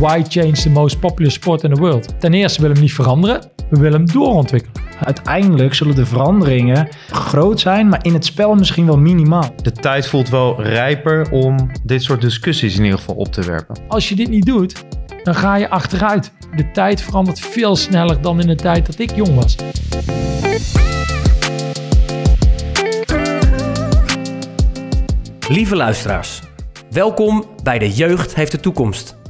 why change the most popular sport in the world? Ten eerste willen we hem niet veranderen, we willen hem doorontwikkelen. Uiteindelijk zullen de veranderingen groot zijn, maar in het spel misschien wel minimaal. De tijd voelt wel rijper om dit soort discussies in ieder geval op te werpen. Als je dit niet doet, dan ga je achteruit. De tijd verandert veel sneller dan in de tijd dat ik jong was. Lieve luisteraars, welkom bij De Jeugd heeft de toekomst.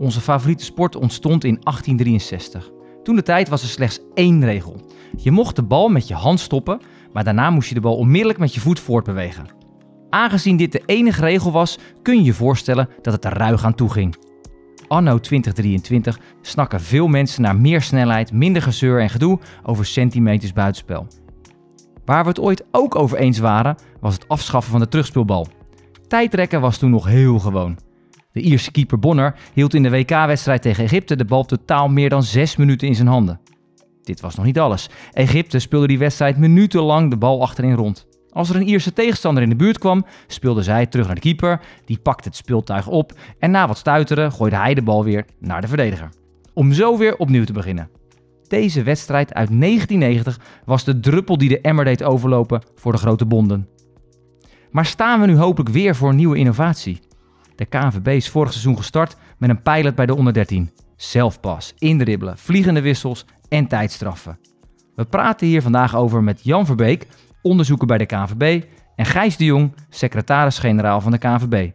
Onze favoriete sport ontstond in 1863. Toen de tijd was er slechts één regel. Je mocht de bal met je hand stoppen, maar daarna moest je de bal onmiddellijk met je voet voortbewegen. Aangezien dit de enige regel was, kun je je voorstellen dat het er ruig aan toe ging. Anno 2023 snakken veel mensen naar meer snelheid, minder gezeur en gedoe over centimeters buitenspel. Waar we het ooit ook over eens waren, was het afschaffen van de terugspeelbal. Tijdrekken was toen nog heel gewoon. De Ierse keeper Bonner hield in de WK-wedstrijd tegen Egypte de bal totaal meer dan 6 minuten in zijn handen. Dit was nog niet alles. Egypte speelde die wedstrijd minutenlang de bal achterin rond. Als er een Ierse tegenstander in de buurt kwam, speelde zij terug naar de keeper, die pakte het speeltuig op en na wat stuiteren gooide hij de bal weer naar de verdediger. Om zo weer opnieuw te beginnen. Deze wedstrijd uit 1990 was de druppel die de emmer deed overlopen voor de grote bonden. Maar staan we nu hopelijk weer voor een nieuwe innovatie? De KNVB is vorig seizoen gestart met een pilot bij de onder 13. Zelfpas, indribbelen, vliegende wissels en tijdstraffen. We praten hier vandaag over met Jan Verbeek, onderzoeker bij de KNVB, en Gijs de Jong, secretaris-generaal van de KNVB.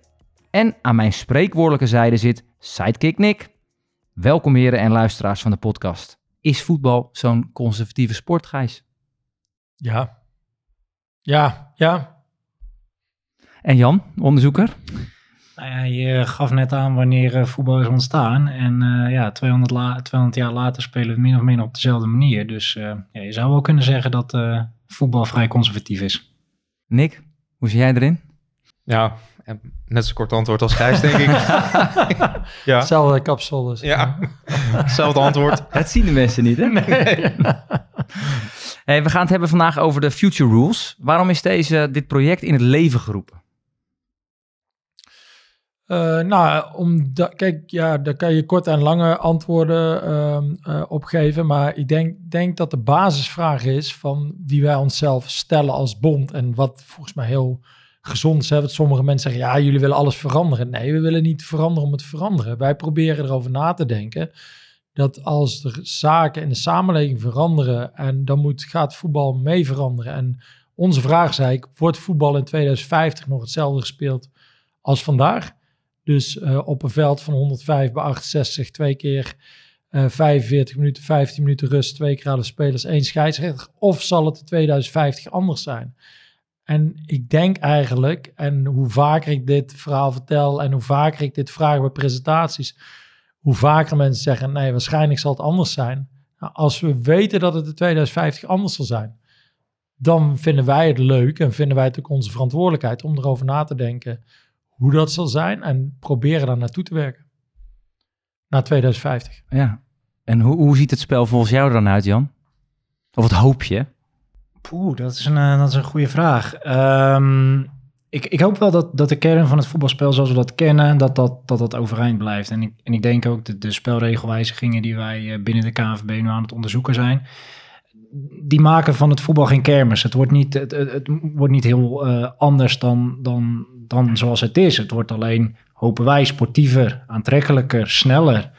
En aan mijn spreekwoordelijke zijde zit Sidekick Nick. Welkom heren en luisteraars van de podcast. Is voetbal zo'n conservatieve sport, Gijs? Ja. Ja, ja. En Jan, onderzoeker? Nou ja, je gaf net aan wanneer eh, voetbal is ontstaan. En eh, ja, 200, la 200 jaar later spelen we min of meer op dezelfde manier. Dus eh, ja, je zou wel kunnen zeggen dat eh, voetbal vrij conservatief is. Nick, hoe zie jij erin? Ja, net zo kort antwoord als Gijs, denk ik. ja, Hetzelfde kapsel dus. ja. hetzelfde antwoord. Het zien de mensen niet, hè? Hey, we gaan het hebben vandaag over de Future Rules. Waarom is deze, dit project in het leven geroepen? Eh, nou, kijk, ja, daar kan je kort en lange antwoorden ehm, eh, op geven. Maar ik denk, denk dat de basisvraag is van die wij onszelf stellen als bond. En wat volgens mij heel gezond is. Hè? Want sommige mensen zeggen, ja, jullie willen alles veranderen. Nee, we willen niet veranderen om het te veranderen. Wij proberen erover na te denken dat als er zaken in de samenleving veranderen en dan moet, gaat voetbal mee veranderen. En onze vraag is eigenlijk, wordt voetbal in 2050 nog hetzelfde gespeeld als vandaag? Dus eh, op een veld van 105 bij 68, twee keer eh 45 minuten, 15 minuten rust, twee keer alle spelers, één scheidsrechter. Of zal het in 2050 anders zijn? En ik denk eigenlijk, en hoe vaker ik dit verhaal vertel en hoe vaker ik dit vraag bij presentaties, hoe vaker mensen zeggen, nee, waarschijnlijk zal het anders zijn. Nou, als we weten dat het in 2050 anders zal zijn, dan vinden wij het leuk en vinden wij het ook onze verantwoordelijkheid om erover na te denken hoe dat zal zijn en proberen daar naartoe te werken. Naar 2050. Ja. En hoe, hoe ziet het spel volgens jou er dan uit, Jan? Of wat hoop je? Poeh, dat is een, eh, dat is een goede vraag. Ehm, ik, ik hoop wel dat, dat de kern van het voetbalspel zoals we dat kennen, dat dat, dat, dat overeind blijft. En ik, en ik denk ook dat de spelregelwijzigingen die wij eh, binnen de KNVB nu aan het onderzoeken zijn, die maken van het voetbal geen kermis. Het wordt niet, het, het, het wordt niet heel eh, anders dan, dan, dan zoals het is. Het wordt alleen, hopen wij, sportiever, aantrekkelijker, sneller.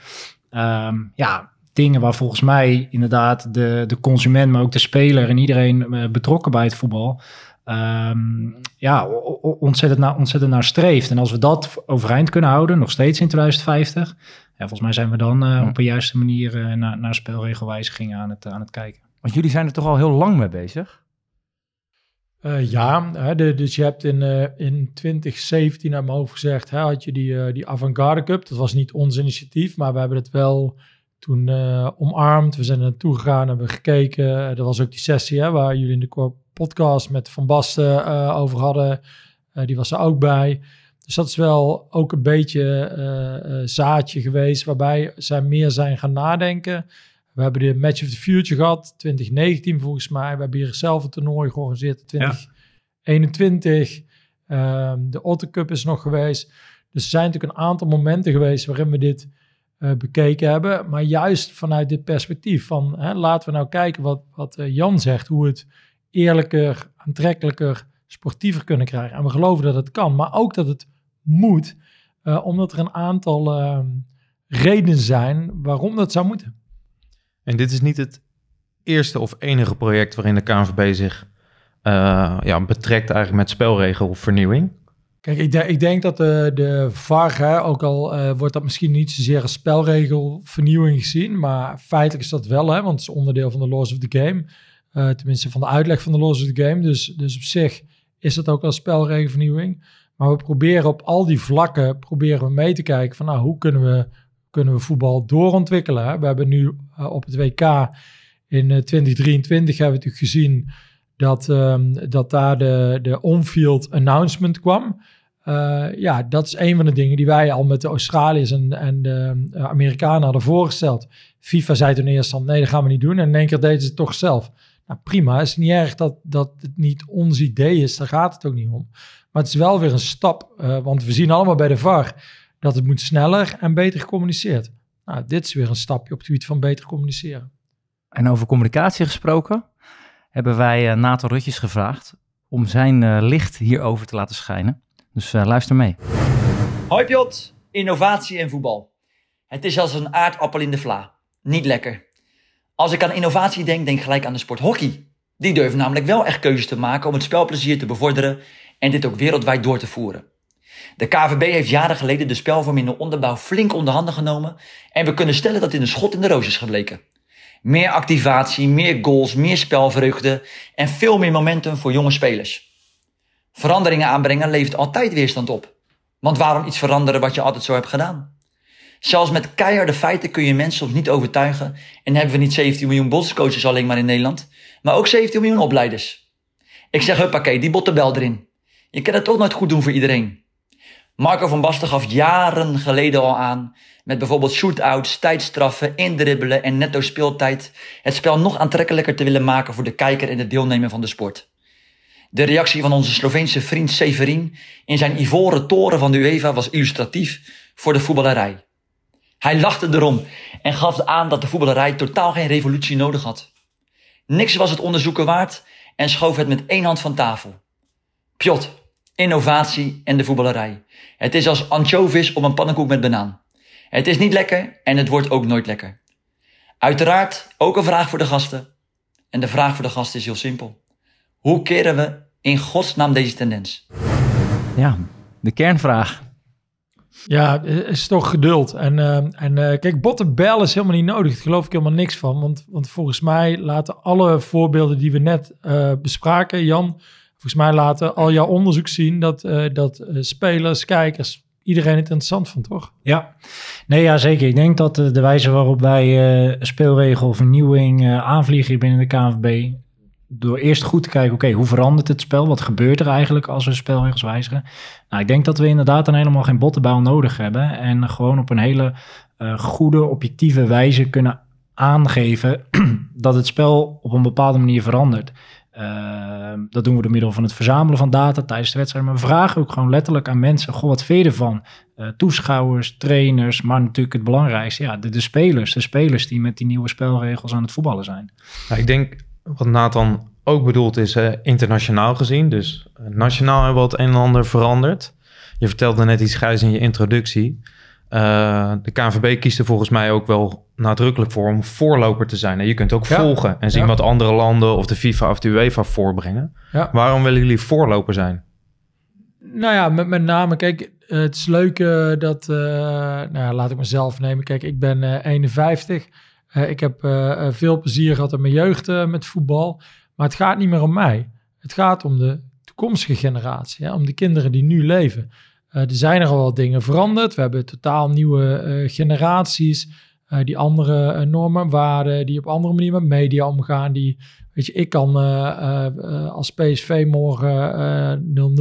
Ehm, ja, dingen waar volgens mij inderdaad de, de consument, maar ook de speler en iedereen eh, betrokken bij het voetbal, ehm, ja, ontzettend, naar, ontzettend naar streeft. En als we dat overeind kunnen houden, nog steeds in 2050, ja, volgens mij zijn we dan eh, op een juiste manier eh, naar, naar spelregelwijzigingen aan het, aan het kijken. Want jullie zijn er toch al heel lang mee bezig? Eh, ja, dus je hebt in, eh, in 2017 naar mijn hoofd gezegd, had je die, eh, die Avant-Garde Cup. Dat was niet ons initiatief, maar we hebben het wel toen omarmd. We zijn er naartoe gegaan, hebben gekeken. Er was ook die sessie hè, waar jullie in de podcast met Van Basten over hadden. Die was er ook bij. Dus dat is wel ook een beetje zaadje geweest waarbij zij meer zijn gaan nadenken. We hebben de Match of the Future gehad, 2019 volgens mij. We hebben hier zelf een toernooi georganiseerd, 2021. Ehm, de Otter Cup is nog geweest. Dus er zijn natuurlijk een aantal momenten geweest waarin we dit eh, bekeken hebben. Maar juist vanuit dit perspectief van hè, laten we nou kijken wat, wat eh, Jan zegt. Hoe het eerlijker, aantrekkelijker, sportiever kunnen krijgen. En we geloven dat het kan, maar ook dat het moet. eh, omdat er een aantal ehm, redenen zijn waarom dat zou moeten. En dit is niet het eerste of enige project waarin de KNVB zich eh, ja, betrekt eigenlijk met spelregelvernieuwing. Kijk, ik, ik denk dat de, de VAR, hè, ook al eh, wordt dat misschien niet zozeer als spelregelvernieuwing gezien, maar feitelijk is dat wel, hè, want het is onderdeel van de laws of the game. Eh, tenminste, van de uitleg van de laws of the game. Dus, dus op zich is dat ook wel spelregelvernieuwing. Maar we proberen op al die vlakken proberen we mee te kijken van nou, hoe kunnen we, kunnen we voetbal doorontwikkelen. We hebben nu eh, op het WK in eh, 2023 hebben we natuurlijk gezien dat, ehm, dat daar de, de on-field announcement kwam. Eh, ja, dat is een van de dingen die wij al met de Australiërs en, en de eh, Amerikanen hadden voorgesteld. FIFA zei toen eerst dan, nee, dat gaan we niet doen. En in één keer deden ze het toch zelf. Nou, prima. Het is niet erg dat, dat het niet ons idee is. Daar gaat het ook niet om. Maar het is wel weer een stap. eh, want we zien allemaal bij de VAR dat het moet sneller en beter gecommuniceerd. Nou, dit is weer een stapje op het gebied van beter communiceren. En over communicatie gesproken, hebben wij eh, Nathan Rutjes gevraagd om zijn eh, licht hierover te laten schijnen. Dus eh, luister mee. Hoi Piot, innovatie in voetbal. Het is als een aardappel in de vla. Niet lekker. Als ik aan innovatie denk, denk ik gelijk aan de sport hockey. Die durven namelijk wel echt keuzes te maken om het spelplezier te bevorderen en dit ook wereldwijd door te voeren. De KVB heeft jaren geleden de spelvorm in de onderbouw flink onder handen genomen en we kunnen stellen dat dit een schot in de roos is gebleken. Meer activatie, meer goals, meer spelvreugde en veel meer momentum voor jonge spelers. Veranderingen aanbrengen levert altijd weerstand op. Want waarom iets veranderen wat je altijd zo hebt gedaan? Zelfs met keiharde feiten kun je mensen soms niet overtuigen. En hebben we niet 17 miljoen bondscoaches alleen maar in Nederland, maar ook 17 miljoen opleiders. Ik zeg huppakee, die bottenbel erin. Je kan het toch nooit goed doen voor iedereen. Marco van Basten gaf jaren geleden al aan met bijvoorbeeld shootouts, tijdstraffen, indribbelen en netto speeltijd het spel nog aantrekkelijker te willen maken voor de kijker en de deelnemer van de sport. De reactie van onze Sloveense vriend Severin in zijn ivoren toren van de UEFA was illustratief voor de voetballerij. Hij lachte erom en gaf aan dat de voetballerij totaal geen revolutie nodig had. Niks was het onderzoeken waard en schoof het met één hand van tafel. Pjot, innovatie en de voetballerij. Het is als anchovies op een pannenkoek met banaan. Het is niet lekker en het wordt ook nooit lekker. Uiteraard ook een vraag voor de gasten. En de vraag voor de gasten is heel simpel. Hoe keren we in godsnaam deze tendens? Ja, de kernvraag. Ja, het is toch geduld. En, eh, en eh, kijk, bottenbel is helemaal niet nodig. Daar geloof ik helemaal niks van. Want, want volgens mij laten alle voorbeelden die we net eh, bespraken, Jan, volgens mij laten al jouw onderzoek zien dat, eh, dat eh, spelers, kijkers, iedereen het interessant vond, toch? Ja, nee, ja, zeker. Ik denk dat de, de wijze waarop wij eh speelregelvernieuwing eh, aanvliegen binnen de KNVB, door eerst goed te kijken, oké, hoe verandert het spel? Wat gebeurt er eigenlijk als we spelregels wijzigen? Nou, ik denk dat we inderdaad dan helemaal geen bottenbouw nodig hebben en gewoon op een hele eh, goede, objectieve wijze kunnen aangeven dat het spel op een bepaalde manier verandert. Uh, dat doen we door middel van het verzamelen van data tijdens de wedstrijd. Maar we vragen ook gewoon letterlijk aan mensen: Goh, wat vind je ervan? Uh, toeschouwers, trainers, maar natuurlijk het belangrijkste, ja, de, spelers. De spelers die met die nieuwe spelregels aan het voetballen zijn. Ik denk wat Nathan ook bedoeld is, internationaal gezien. Dus uh, nationaal hebben we wat een en ander veranderd. Je vertelde net iets grijs in je introductie. Uh, de KNVB kiest er volgens mij ook wel nadrukkelijk voor om voorloper te zijn. En je kunt ook ja. volgen en zien ja. wat andere landen of de FIFA of de UEFA voorbrengen. Ja. Waarom willen jullie voorloper zijn? Nou ja, met, met name, kijk, het is leuk uh, dat, uh, nou ja, laat ik mezelf nemen. Kijk, ik ben 51. ik heb eh, veel plezier gehad in mijn jeugd met voetbal. Maar het gaat niet meer om mij. Het gaat om de toekomstige generatie, hè? om de kinderen die nu leven. Uh, er zijn er al wat dingen veranderd. We hebben totaal nieuwe uh, generaties. eh, die andere eh, normen en waarden, die op andere manier met media omgaan. Die, weet je, ik kan eh, eh, eh, als PSV morgen eh,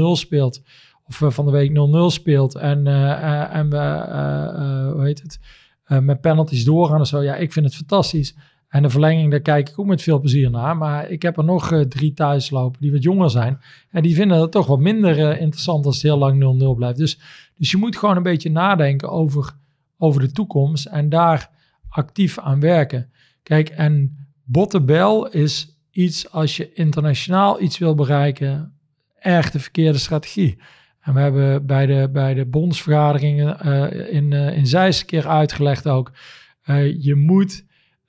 0-0 speelt, of eh, van de week 0-0 speelt en, eh, eh, en we, eh, eh, hoe heet het, eh, met penalties doorgaan of zo. Ja, ik vind het fantastisch. En de verlenging, daar kijk ik ook met veel plezier naar. Maar ik heb er nog eh, drie thuis lopen die wat jonger zijn. En die vinden het toch wat minder eh, interessant als het heel lang 0-0 blijft. Dus, dus je moet gewoon een beetje nadenken over, over de toekomst en daar actief aan werken. Kijk, en bottenbel is iets als je internationaal iets wil bereiken, echt de verkeerde strategie. En we hebben bij de, bij de bondsvergaderingen eh, in, in Zeist keer uitgelegd ook. je moet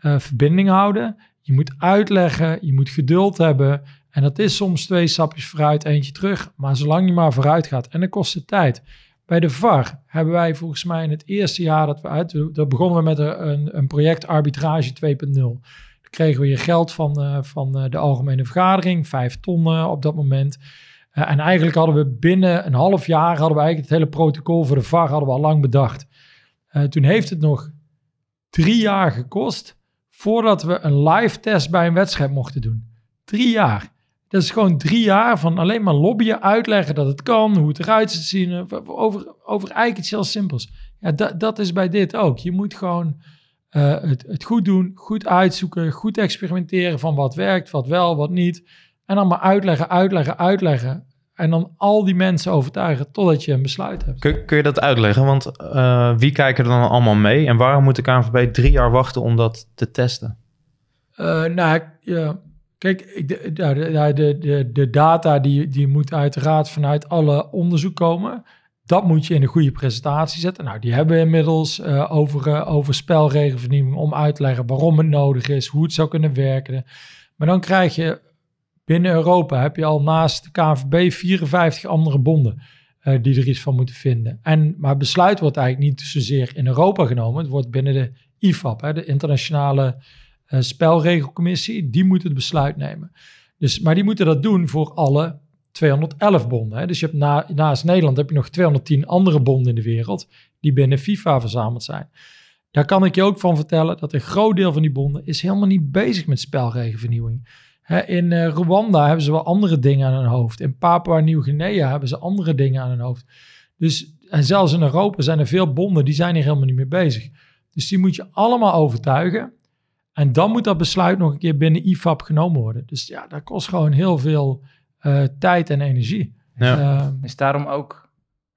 eh, verbinding houden. Je moet uitleggen. Je moet geduld hebben. En dat is soms twee stapjes vooruit, eentje terug. Maar zolang je maar vooruit gaat. En dat kost tijd. Bij de VAR hebben wij volgens mij in het eerste jaar dat we uit... Daar begonnen we met een, een, project Arbitrage 2.0. Dan kregen we je geld van, eh, van eh, de Algemene Vergadering. Vijf ton op dat moment. En eigenlijk hadden we binnen een half jaar... hadden we eigenlijk het hele protocol voor de VAR hadden we al lang bedacht. Toen heeft het nog drie jaar gekost... voordat we een live test bij een wedstrijd mochten doen. Drie jaar. Dat is gewoon drie jaar van alleen maar lobbyen, uitleggen dat het kan, hoe het eruit ziet zien, eh, over, over eigenlijk iets heel simpels. Ja, dat, dat is bij dit ook. Je moet gewoon uh, het, het goed doen, goed uitzoeken, goed experimenteren van wat werkt, wat wel, wat niet. En dan maar uitleggen, uitleggen, uitleggen. En dan al die mensen overtuigen totdat je een besluit hebt. Kun, kun je dat uitleggen? Want uh, wie kijken er dan allemaal mee? En waarom moet de KNVB drie jaar wachten om dat te testen? Uh, nou, ja, Kijk, de, de, de, de, data die, die moet uiteraard vanuit alle onderzoek komen. Dat moet je in een goede presentatie zetten. Nou, die hebben we inmiddels uh, over, over spelregelvernieuwing om uit te leggen waarom het nodig is, hoe het zou kunnen werken. Maar dan krijg je binnen Europa, heb je al naast de KNVB 54 andere bonden uh, die er iets van moeten vinden. En, maar het besluit wordt eigenlijk niet zozeer in Europa genomen. Het wordt binnen de IFAB, hè, de internationale uh, spelregelcommissie, die moet het besluit nemen. Dus, maar die moeten dat doen voor alle 211 bonden. Hè. Dus je hebt na, naast Nederland heb je nog 210 andere bonden in de wereld die binnen FIFA verzameld zijn. Daar kan ik je ook van vertellen dat een groot deel van die bonden is helemaal niet bezig met spelregelvernieuwing. Hè, in uh, Rwanda hebben ze wel andere dingen aan hun hoofd. In Papua Nieuw-Guinea hebben ze andere dingen aan hun hoofd. Dus, en zelfs in Europa zijn er veel bonden die zijn hier helemaal niet mee bezig. Dus die moet je allemaal overtuigen. En dan moet dat besluit nog een keer binnen IFAB genomen worden. Dus ja, dat kost gewoon heel veel uh, tijd en energie. Ja. Uh, is daarom ook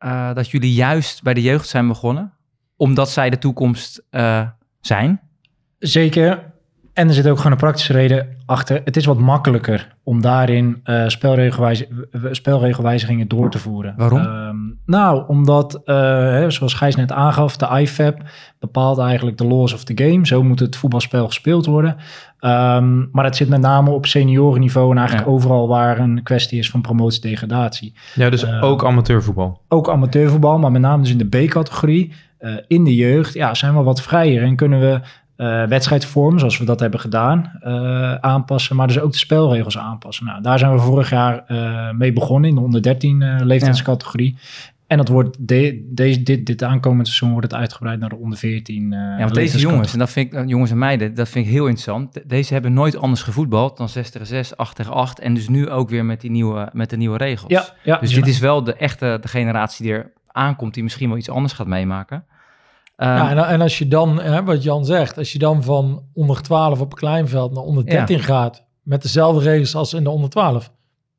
uh, dat jullie juist bij de jeugd zijn begonnen? Omdat zij de toekomst uh, zijn? Zeker. En er zit ook gewoon een praktische reden achter. Het is wat makkelijker om daarin uh, spelregelwijs spelregelwijzigingen door te voeren. Waarom? Um, nou, omdat, uh, zoals Gijs net aangaf, de IFAB bepaalt eigenlijk de laws of the game. Zo moet het voetbalspel gespeeld worden. Um, maar het zit met name op seniorenniveau en eigenlijk ja. overal waar een kwestie is van promotie-degradatie. Ja, dus uh, ook amateurvoetbal. Ook amateurvoetbal, maar met name dus in de B-categorie. Uh, in de jeugd ja, zijn we wat vrijer en kunnen we uh, wedstrijdvorm, zoals we dat hebben gedaan, uh, aanpassen. Maar dus ook de spelregels aanpassen. Nou, daar zijn we vorig jaar uh, mee begonnen in de onder 13 leeftijdscategorie. Ja. En dat wordt de, de, dit, dit aankomend seizoen wordt het uitgebreid naar de onder 14. ja, want deze jongens, en dat vind ik, jongens en meiden, dat vind ik heel interessant. Deze hebben nooit anders gevoetbald dan 6 tegen 6, 8 tegen 8. En dus nu ook weer met, die nieuwe, met de nieuwe regels. Ja, ja, dus dit is wel de echte de generatie die er aankomt, die misschien wel iets anders gaat meemaken. Um, ja, en, en, als je dan, hè, wat Jan zegt, als je dan van onder 12 op kleinveld naar onder 13 ja. gaat, met dezelfde regels als in de onder 12,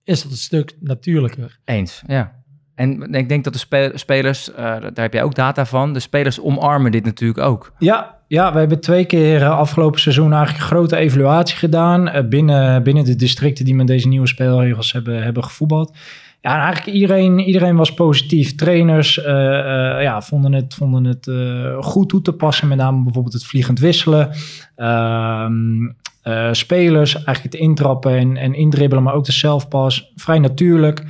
is dat een stuk natuurlijker. Eens, ja. En ik denk dat de spe spelers, uh, daar heb jij ook data van, de spelers omarmen dit natuurlijk ook. Ja, ja we hebben twee keer uh, afgelopen seizoen eigenlijk een grote evaluatie gedaan uh, binnen, binnen de districten die met deze nieuwe spelregels hebben, hebben gevoetbald. Ja, en eigenlijk iedereen, iedereen was positief. Trainers uh, uh, ja, vonden het, vonden het uh, goed toe te passen. Met name bijvoorbeeld het vliegend wisselen. Ehm, spelers eigenlijk het intrappen en, en indribbelen, maar ook de zelfpas. Vrij natuurlijk.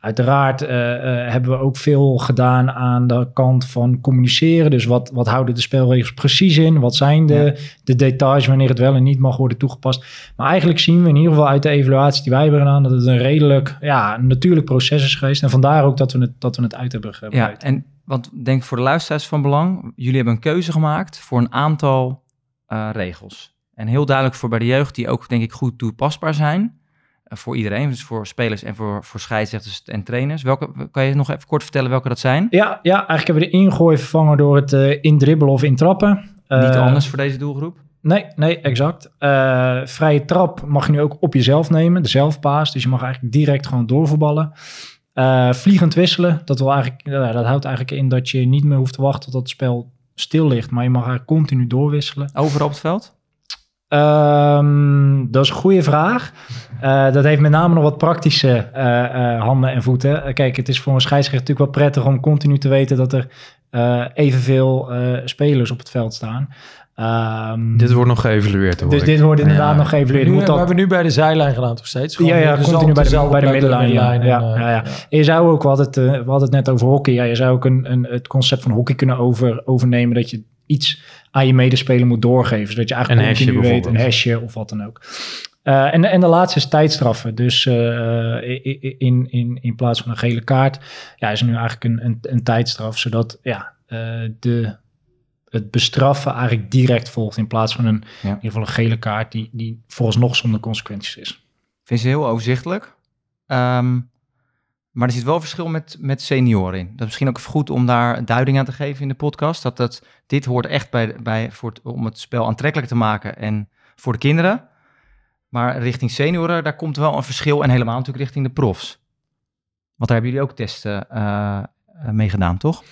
Uiteraard hebben we ook veel gedaan aan de kant van communiceren. Dus wat, wat houden de spelregels precies in? Wat zijn de, ja. de details wanneer het wel en niet mag worden toegepast? Maar eigenlijk zien we in ieder geval uit de evaluatie die wij hebben gedaan... dat het een redelijk ja, natuurlijk proces is geweest. En vandaar ook dat we het, dat we het uit hebben gebruikt. Ja, en want denk voor de luisteraars van belang, jullie hebben een keuze gemaakt voor een aantal eh, regels. En heel duidelijk voor bij de jeugd, die ook denk ik goed toepasbaar zijn. Eh, voor iedereen, dus voor spelers en voor, voor scheidsrechters en trainers. Welke, kan je nog even kort vertellen welke dat zijn? Ja, ja, eigenlijk hebben we de ingooi vervangen door het eh indribbelen of intrappen. Niet Eh, anders voor deze doelgroep. Nee, nee, exact. Vrije trap mag je nu ook op jezelf nemen, de zelfpaas. Dus je mag eigenlijk direct gewoon doorvoetballen. Vliegend wisselen, dat, wil eigenlijk, ja, dat houdt eigenlijk in dat je niet meer hoeft te wachten tot het spel stil ligt. Maar je mag eigenlijk continu doorwisselen. Overal op het veld? Ehm, dat is een goede vraag. Eh, dat heeft met name nog wat praktische eh, eh, handen en voeten. Kijk, het is voor een scheidsrechter natuurlijk wel prettig om continu te weten dat er eh, evenveel eh, spelers op het veld staan. Ehm, Dit wordt nog geëvalueerd hoor dus ik. dit wordt inderdaad Ja. nog geëvalueerd. Nu, Moet we hebben nu bij de zijlijn gedaan toch steeds? Ja, ja, dus continu bij de- bij de middenlijn, ja. en, Ja, ja, ja. je zou ook, we hadden, het, we hadden het net over hockey. Ja, je zou ook een, een, het concept van hockey kunnen over, overnemen. Dat je iets aan je medespeler moet doorgeven. Zodat je eigenlijk Een continu weet, een hesje of wat dan ook. Eh, en, en de laatste is tijdstraffen. Dus eh, in, in, in plaats van een gele kaart ja, is er nu eigenlijk een, een, een tijdstraf. Zodat ja, eh, de, het bestraffen eigenlijk direct volgt. In plaats van een, Ja. in ieder geval een gele kaart die, die vooralsnog zonder consequenties is. Vind ze heel overzichtelijk. Ehm, maar er zit wel verschil met, met senioren in. Dat is misschien ook goed om daar duiding aan te geven in de podcast. Dat, dat dit hoort echt bij, bij voor om het spel aantrekkelijk te maken en voor de kinderen. Maar richting senioren, daar komt wel een verschil. En helemaal natuurlijk richting de profs. Want daar hebben jullie ook testen eh, mee gedaan, toch?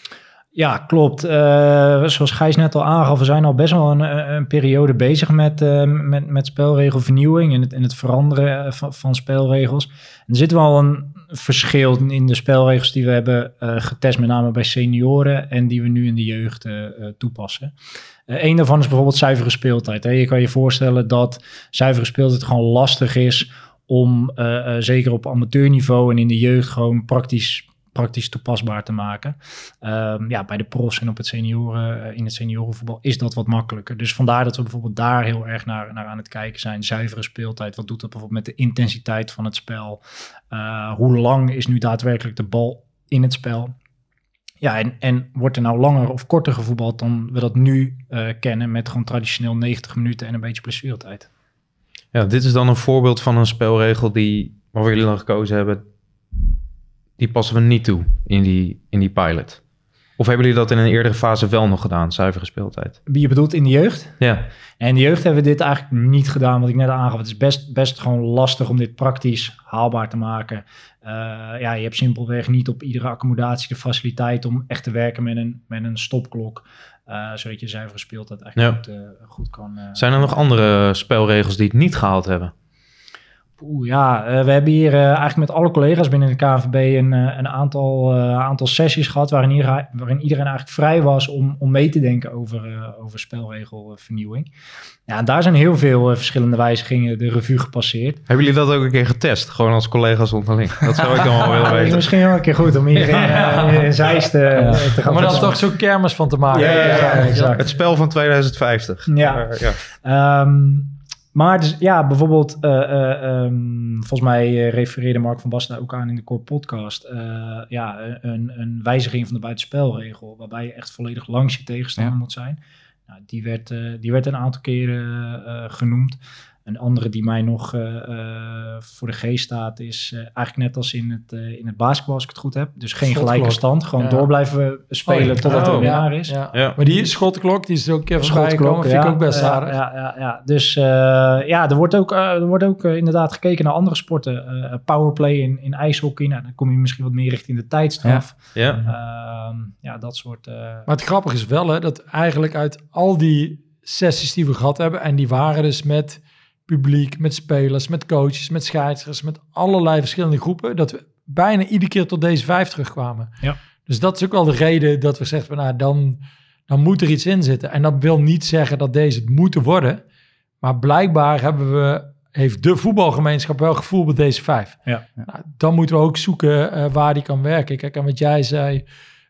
Ja, klopt. Eh, zoals Gijs net al aangaf, we zijn al best wel een, een periode bezig met, met, met spelregelvernieuwing en het, en het veranderen van, van spelregels. Er zit wel een verschil in de spelregels die we hebben eh, getest, met name bij senioren en die we nu in de jeugd eh, eh, toepassen. Een daarvan is bijvoorbeeld zuivere speeltijd. Hè. Je kan je voorstellen dat zuivere speeltijd gewoon lastig is om, zeker op amateurniveau en in de jeugd, gewoon praktisch praktisch toepasbaar te maken. Ehm, ja, bij de profs en op het senioren, eh, in het seniorenvoetbal is dat wat makkelijker. Dus vandaar dat we bijvoorbeeld daar heel erg naar, naar aan het kijken zijn. Zuivere speeltijd, wat doet dat bijvoorbeeld met de intensiteit van het spel? Uh, hoe lang is nu daadwerkelijk de bal in het spel? Ja, en, en wordt er nou langer of korter gevoetbald dan we dat nu uh, kennen met gewoon traditioneel 90 minuten en een beetje blessuretijd? Ja, dit is dan een voorbeeld van een spelregel die, waarvoor jullie dan gekozen hebben, die passen we niet toe in die, in die pilot. Of hebben jullie dat in een eerdere fase wel nog gedaan, zuivere speeltijd? Je bedoelt in de jeugd? Ja. En in de jeugd hebben we dit eigenlijk niet gedaan, wat ik net aangaf. Het is best, best gewoon lastig om dit praktisch haalbaar te maken. Uh, ja, je hebt simpelweg niet op iedere accommodatie de faciliteit om echt te werken met een, met een stopklok. Uh, zodat je zuivere speeltijd eigenlijk ja. goed, uh, goed kan... Zijn er nog andere spelregels die het niet gehaald hebben? Oeh, ja, uh, we hebben hier uh, eigenlijk met alle collega's binnen de KNVB een, uh, een aantal, aantal sessies gehad waarin, hier, waarin iedereen eigenlijk vrij was om, om mee te denken over, over spelregelvernieuwing. Ja, en daar zijn heel veel verschillende wijzigingen de revue gepasseerd. Hebben jullie dat ook een keer getest? Gewoon als collega's onderling? Dat zou ik dan wel willen weten. Misschien wel een keer goed om iedereen in Zeist ja. te gaan Maar dan toch zo'n kermis van te maken. Ja, ja, ja, exact. Het spel van 2050. Ja. ja. Um, maar dus, ja, bijvoorbeeld, uh, uh, um, volgens mij uh, refereerde Mark van Basten ook aan in de Core podcast. ja, een, een, wijziging van de buitenspelregel, waarbij je echt volledig langs je tegenstander ja. moet zijn. Nou, die, werd, die werd een aantal keren genoemd. Een andere die mij nog uh, uh, voor de geest staat is uh, eigenlijk net als in het, in het basketbal, als ik het goed heb. Dus geen Schotklok. gelijke stand, gewoon ja. door blijven spelen oh, totdat er een winnaar is. Ja. Ja. Maar die schotklok, die is ook een keer voorbij gekomen, vind ik ook best aardig. Ja, ja, ja. Dus ja, er wordt ook, er wordt ook inderdaad gekeken naar andere sporten. powerplay in, in ijshockey, nou, dan kom je misschien wat meer richting de tijdstraf. Ja, Ehm, ja dat soort... Maar het grappige is wel hè, dat eigenlijk uit al die sessies die we gehad hebben, en die waren dus met publiek, met spelers, met coaches, met scheidsrechters, met allerlei verschillende groepen, dat we bijna iedere keer tot deze vijf terugkwamen. Ja. Dus dat is ook wel de reden dat we zeggen, van, nou, dan, dan moet er iets in zitten. En dat wil niet zeggen dat deze het moeten worden, maar blijkbaar hebben we, heeft de voetbalgemeenschap wel gevoel bij deze vijf. Ja. Nou, dan moeten we ook zoeken uh, waar die kan werken. Kijk, en wat jij zei,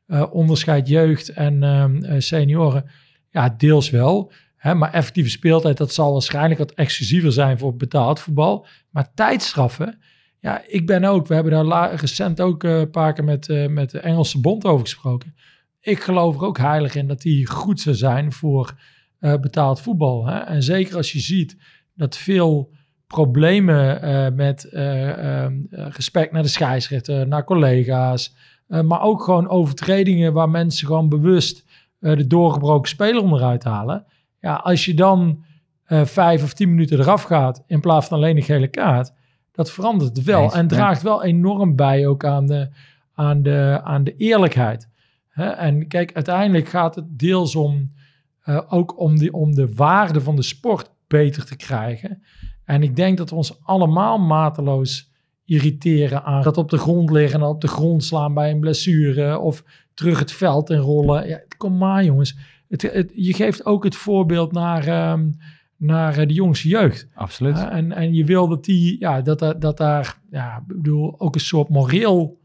uh, onderscheid jeugd en uh, senioren, ja, deels wel. Hè, maar effectieve speeltijd, dat zal waarschijnlijk wat exclusiever zijn voor betaald voetbal. Maar tijdstraffen, ja, ik ben ook, we hebben daar recent ook uh, een paar keer met, uh, met de Engelse bond over gesproken. ik geloof er ook heilig in dat die goed zou zijn voor eh, betaald voetbal. Hè? En zeker als je ziet dat veel problemen eh, met eh, ehm, eh, respect naar de scheidsrechter, naar collega's, eh, maar ook gewoon overtredingen waar mensen gewoon bewust eh, de doorgebroken speler onderuit halen. Ja, als je dan eh, vijf of tien minuten eraf gaat in plaats van alleen een gele kaart, dat verandert wel Eens, en ja. draagt wel enorm bij ook aan de, aan de, aan de eerlijkheid. Hè? En kijk, uiteindelijk gaat het deels om eh, ook om, die, om de waarde van de sport beter te krijgen. En ik denk dat we ons allemaal mateloos irriteren aan dat op de grond liggen en op de grond slaan bij een blessure of terug het veld in rollen. Ja, kom maar jongens. Het, het- je geeft ook het voorbeeld naar, ehm, naar eh, de jongste jeugd. Absoluut. Ja, en, en je wil dat die, ja, dat, daar- dat daar, ja, ik bedoel, ook een soort moreel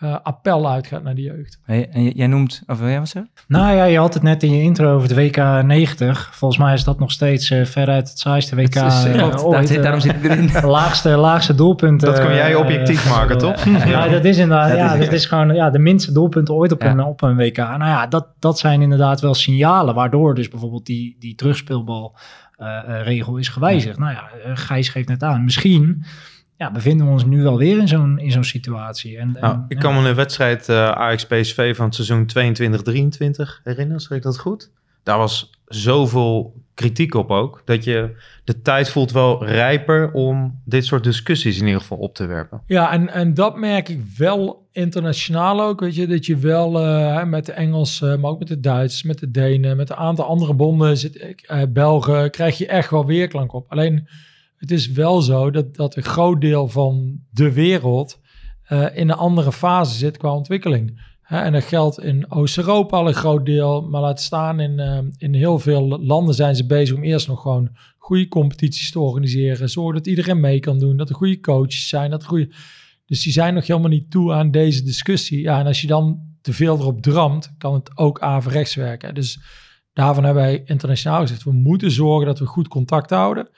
eh, appel uitgaat naar de jeugd. Hey, en jij noemt, of wil jij wat zeggen? Nou ja, je had het net in je intro over de WK 90. Volgens mij is dat nog steeds eh, veruit het saaiste WK Het is, eh, eh, klopt, ooit. daar zit- Eh, daarom zit ik erin. laagste, laagste doelpunt. Dat kon jij eh, objectief eh, maken, eh, toch? Ja, dat is inderdaad. Dat ja, is- dat is gewoon ja, de minste doelpunten ooit op, Ja. een, op een WK. Nou ja, dat, dat zijn inderdaad wel signalen waardoor dus bijvoorbeeld die, die terugspeelbal eh, eh, regel is gewijzigd. Nou ja, eh, Gijs geeft net aan. Misschien ja, bevinden we ons nu wel weer in zo'n in zo'n situatie. En, Nou, en- ik kan me een wedstrijd eh Ajax PSV van het seizoen 22-23 herinneren, zeg ik dat goed? Daar was zoveel kritiek op ook, dat je de tijd voelt wel rijper om dit soort discussies in ieder geval op te werpen. Ja, en, en dat merk ik wel internationaal ook. Weet je, dat je wel eh, hè, met de Engelsen, maar ook met de Duitsers, met de Denen, met een aantal andere bonden, zit, eh, Belgen, krijg je echt wel weerklank op. Alleen het is wel zo dat, dat een groot deel van de wereld eh, in een andere fase zit qua ontwikkeling. Hè, en dat geldt in Oost-Europa al een groot deel, maar laat staan in, eh, in heel veel landen zijn ze bezig om eerst nog gewoon goede competities te organiseren. Zorgen dat iedereen mee kan doen, dat er goede coaches zijn, dat goede... Dus die zijn nog helemaal niet toe aan deze discussie. Ja, en als je dan te veel erop dramt, kan het ook averechts werken. Dus daarvan hebben wij internationaal gezegd, we moeten zorgen dat we goed contact houden.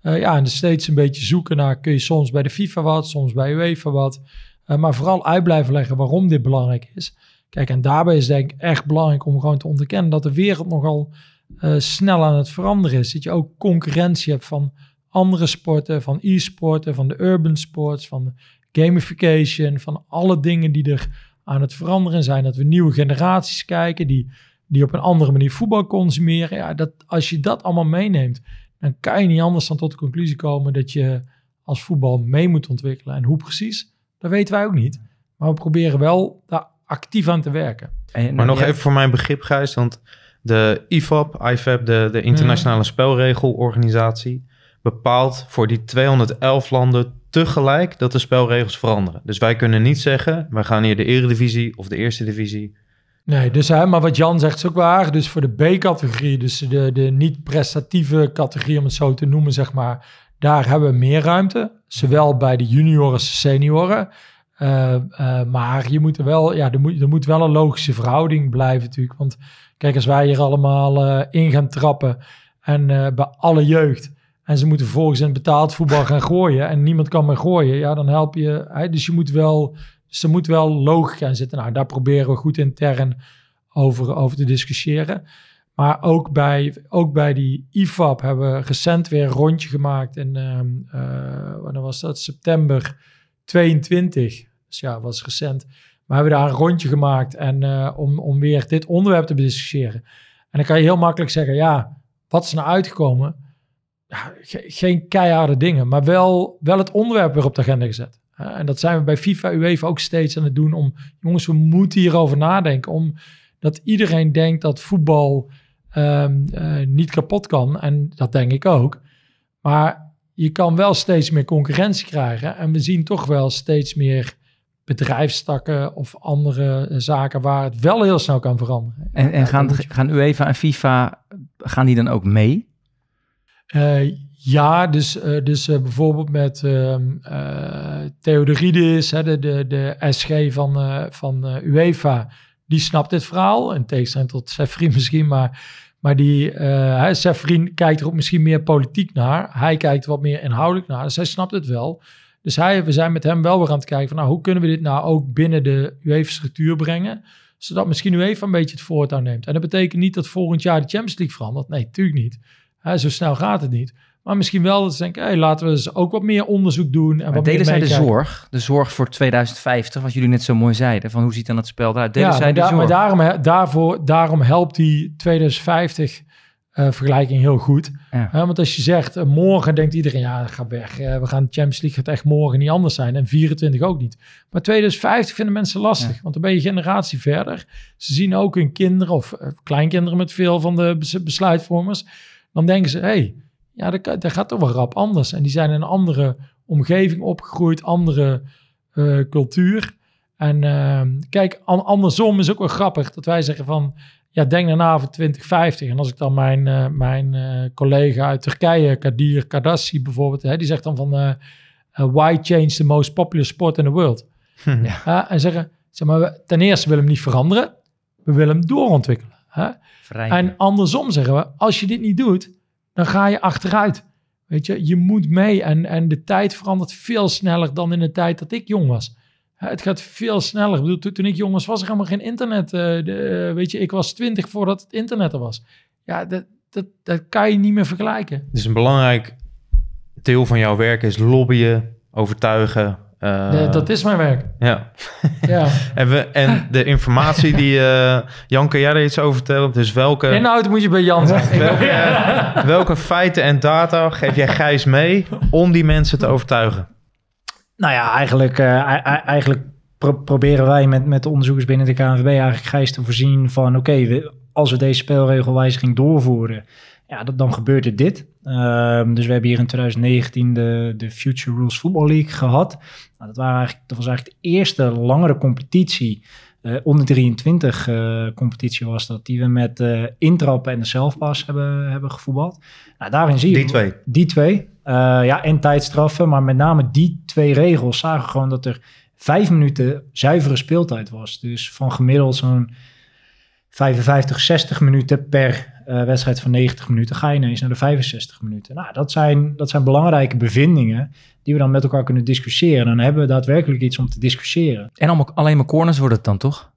Eh, ja, en dus steeds een beetje zoeken naar, kun je soms bij de FIFA wat, soms bij UEFA wat. Eh, maar vooral uit blijven leggen waarom dit belangrijk is. Kijk, en daarbij is denk ik echt belangrijk om gewoon te onderkennen dat de wereld nogal eh, snel aan het veranderen is. Dat je ook concurrentie hebt van andere sporten, van e-sporten, van de urban sports, van gamification, van alle dingen die er aan het veranderen zijn. Dat we nieuwe generaties kijken die, die op een andere manier voetbal consumeren. Ja, dat, als je dat allemaal meeneemt, dan kan je niet anders dan tot de conclusie komen dat je als voetbal mee moet ontwikkelen. En hoe precies, dat weten wij ook niet. Maar we proberen wel daar actief aan te werken. En- Maar nog even voor mijn begrip, Gijs, want de IFAB, IFAB, de, de Internationale Spelregelorganisatie, bepaalt voor die 211 landen tegelijk dat de spelregels veranderen. Dus wij kunnen niet zeggen, wij gaan hier de eredivisie of de eerste divisie. Nee, dus hè, maar wat Jan zegt is ook waar. Dus voor de B-categorie, dus de, de niet-prestatieve categorie, om het zo te noemen, zeg maar, daar hebben we meer ruimte. Zowel bij de junioren als senioren. Eh, eh, maar je moet er wel, ja, er moet, er moet wel een logische verhouding blijven natuurlijk. Want kijk, als wij hier allemaal eh, in gaan trappen en bij alle jeugd en ze moeten vervolgens in betaald voetbal gaan gooien en niemand kan meer gooien, ja, dan help je. Dus je moet wel, dus er moet wel logica zitten. Nou, daar proberen we goed intern over, over te discussiëren. Maar ook bij, ook bij die IFAB hebben we recent weer een rondje gemaakt in, eh, wanneer was dat? September 22. Dus ja, was recent. Maar hebben we daar een rondje gemaakt en, eh, om, om weer dit onderwerp te bediscussiëren. En dan kan je heel makkelijk zeggen, ja, wat is er nou uitgekomen? Ja, ge- geen keiharde dingen, maar wel, wel het onderwerp weer op de agenda gezet. Eh, en dat zijn we bij FIFA UEFA ook steeds aan het doen om, jongens, we moeten hierover nadenken. Omdat iedereen denkt dat voetbal ehm, eh, niet kapot kan. En dat denk ik ook. Maar je kan wel steeds meer concurrentie krijgen. En we zien toch wel steeds meer bedrijfstakken of andere eh, zaken waar het wel heel snel kan veranderen. En, en gaan, gaan UEFA en FIFA, gaan die dan ook mee? Eh, ja, dus, eh, dus eh, bijvoorbeeld met ehm eh, Theodoridis, hè, de, de, de SG van, eh, van UEFA, die snapt dit verhaal. In tegenstelling tot Sefrin misschien, maar, maar die, Sefrin kijkt er ook misschien meer politiek naar. Hij kijkt wat meer inhoudelijk naar, dus hij snapt het wel. Dus hij, we zijn met hem wel weer aan het kijken van, nou, hoe kunnen we dit nou ook binnen de UEFA-structuur brengen? zodat misschien even een beetje het voortouw neemt. En dat betekent niet dat volgend jaar de Champions League verandert. Nee, natuurlijk niet. Zo snel gaat het niet. Maar misschien wel dat ze denken, hey, laten we eens ook wat meer onderzoek doen. En Maar wat delen meer zij de zorg, de zorg voor 2050, wat jullie net zo mooi zeiden, van hoe ziet dan het spel eruit? Delen Ja, zij maar, de daar- maar zorg? daarom, daarvoor, daarom helpt die 2050 eh, vergelijking heel goed. Ja. Want als je zegt, eh, morgen denkt iedereen, ja, ga weg. eh, we gaan Champions League, gaat echt morgen niet anders zijn. En 24 ook niet. Maar 2050 vinden mensen lastig, want dan ben je generatie verder. Ze zien ook hun kinderen of kleinkinderen met veel van de bes- besluitvormers. Dan denken ze, hé, hey, ja, dat, dat gaat toch wel rap anders. En die zijn in een andere omgeving opgegroeid, andere eh, cultuur. En ehm, kijk, an- andersom is ook wel grappig dat wij zeggen van, ja, denk daarna voor 2050. En als ik dan mijn, eh, mijn eh, collega uit Turkije, Kadir Kardassi bijvoorbeeld, hè, die zegt dan van, why change the most popular sport in the world? Ja, en zeggen, zeg maar, ten eerste willen we hem niet veranderen, we willen hem doorontwikkelen. Hè? En andersom zeggen we, als je dit niet doet, dan ga je achteruit. Weet je, je moet mee en, en de tijd verandert veel sneller dan in de tijd dat ik jong was. Het gaat veel sneller. Ik bedoel, toen, toen ik jong was, was er helemaal geen internet. eh, de, eh, weet je, ik was twintig voordat het internet er was. Ja, dat, dat, dat kan je niet meer vergelijken. Dus een belangrijk deel van jouw werk is lobbyen, overtuigen. Eh, Nee, dat is mijn werk. Ja. Ja. En, we, en de informatie die... eh, Jan, kan jij er iets over vertellen? Dus welke, Inhoud moet je bij Jan zijn. welke, welke feiten en data geef jij Gijs mee om die mensen te overtuigen? Nou ja, eigenlijk, eh, ei- ei- eigenlijk pro- proberen wij met, met de onderzoekers binnen de KNVB eigenlijk Gijs te voorzien van... oké, we- als we deze spelregelwijziging doorvoeren, ja, dat, dan gebeurt er dit. Ehm, dus we hebben hier in 2019 de, de Future Rules Football League gehad. Nou, dat, waren eigenlijk, dat was eigenlijk de eerste langere competitie... eh, onder 23 eh, competitie was dat, die we met eh intrappen en de zelfpas hebben, hebben gevoetbald. Nou, daarin zie je... Die twee. Die twee. Ja, en tijdstraffen. Maar met name die twee regels zagen we gewoon dat er vijf minuten zuivere speeltijd was. Dus van gemiddeld zo'n 55, 60 minuten per eh, wedstrijd van 90 minuten ga je ineens naar de 65 minuten. Nou, dat zijn, dat zijn belangrijke bevindingen die we dan met elkaar kunnen discussiëren. Dan hebben we daadwerkelijk iets om te discussiëren. En allemaal, alleen maar corners worden het dan, toch?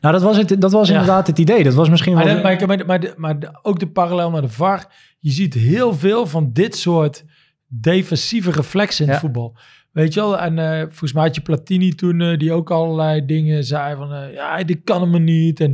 Nou, dat was, het, dat was Ja. inderdaad het idee. Dat was misschien wel... Maar, de- maar, maar, maar, de- maar de- ook de parallel naar de VAR. Je ziet heel veel van dit soort defensieve reflexen in het voetbal. Weet je wel? En eh, volgens mij had je Platini toen, eh, die ook allerlei dingen zei van... ja, dit kan hem niet. En,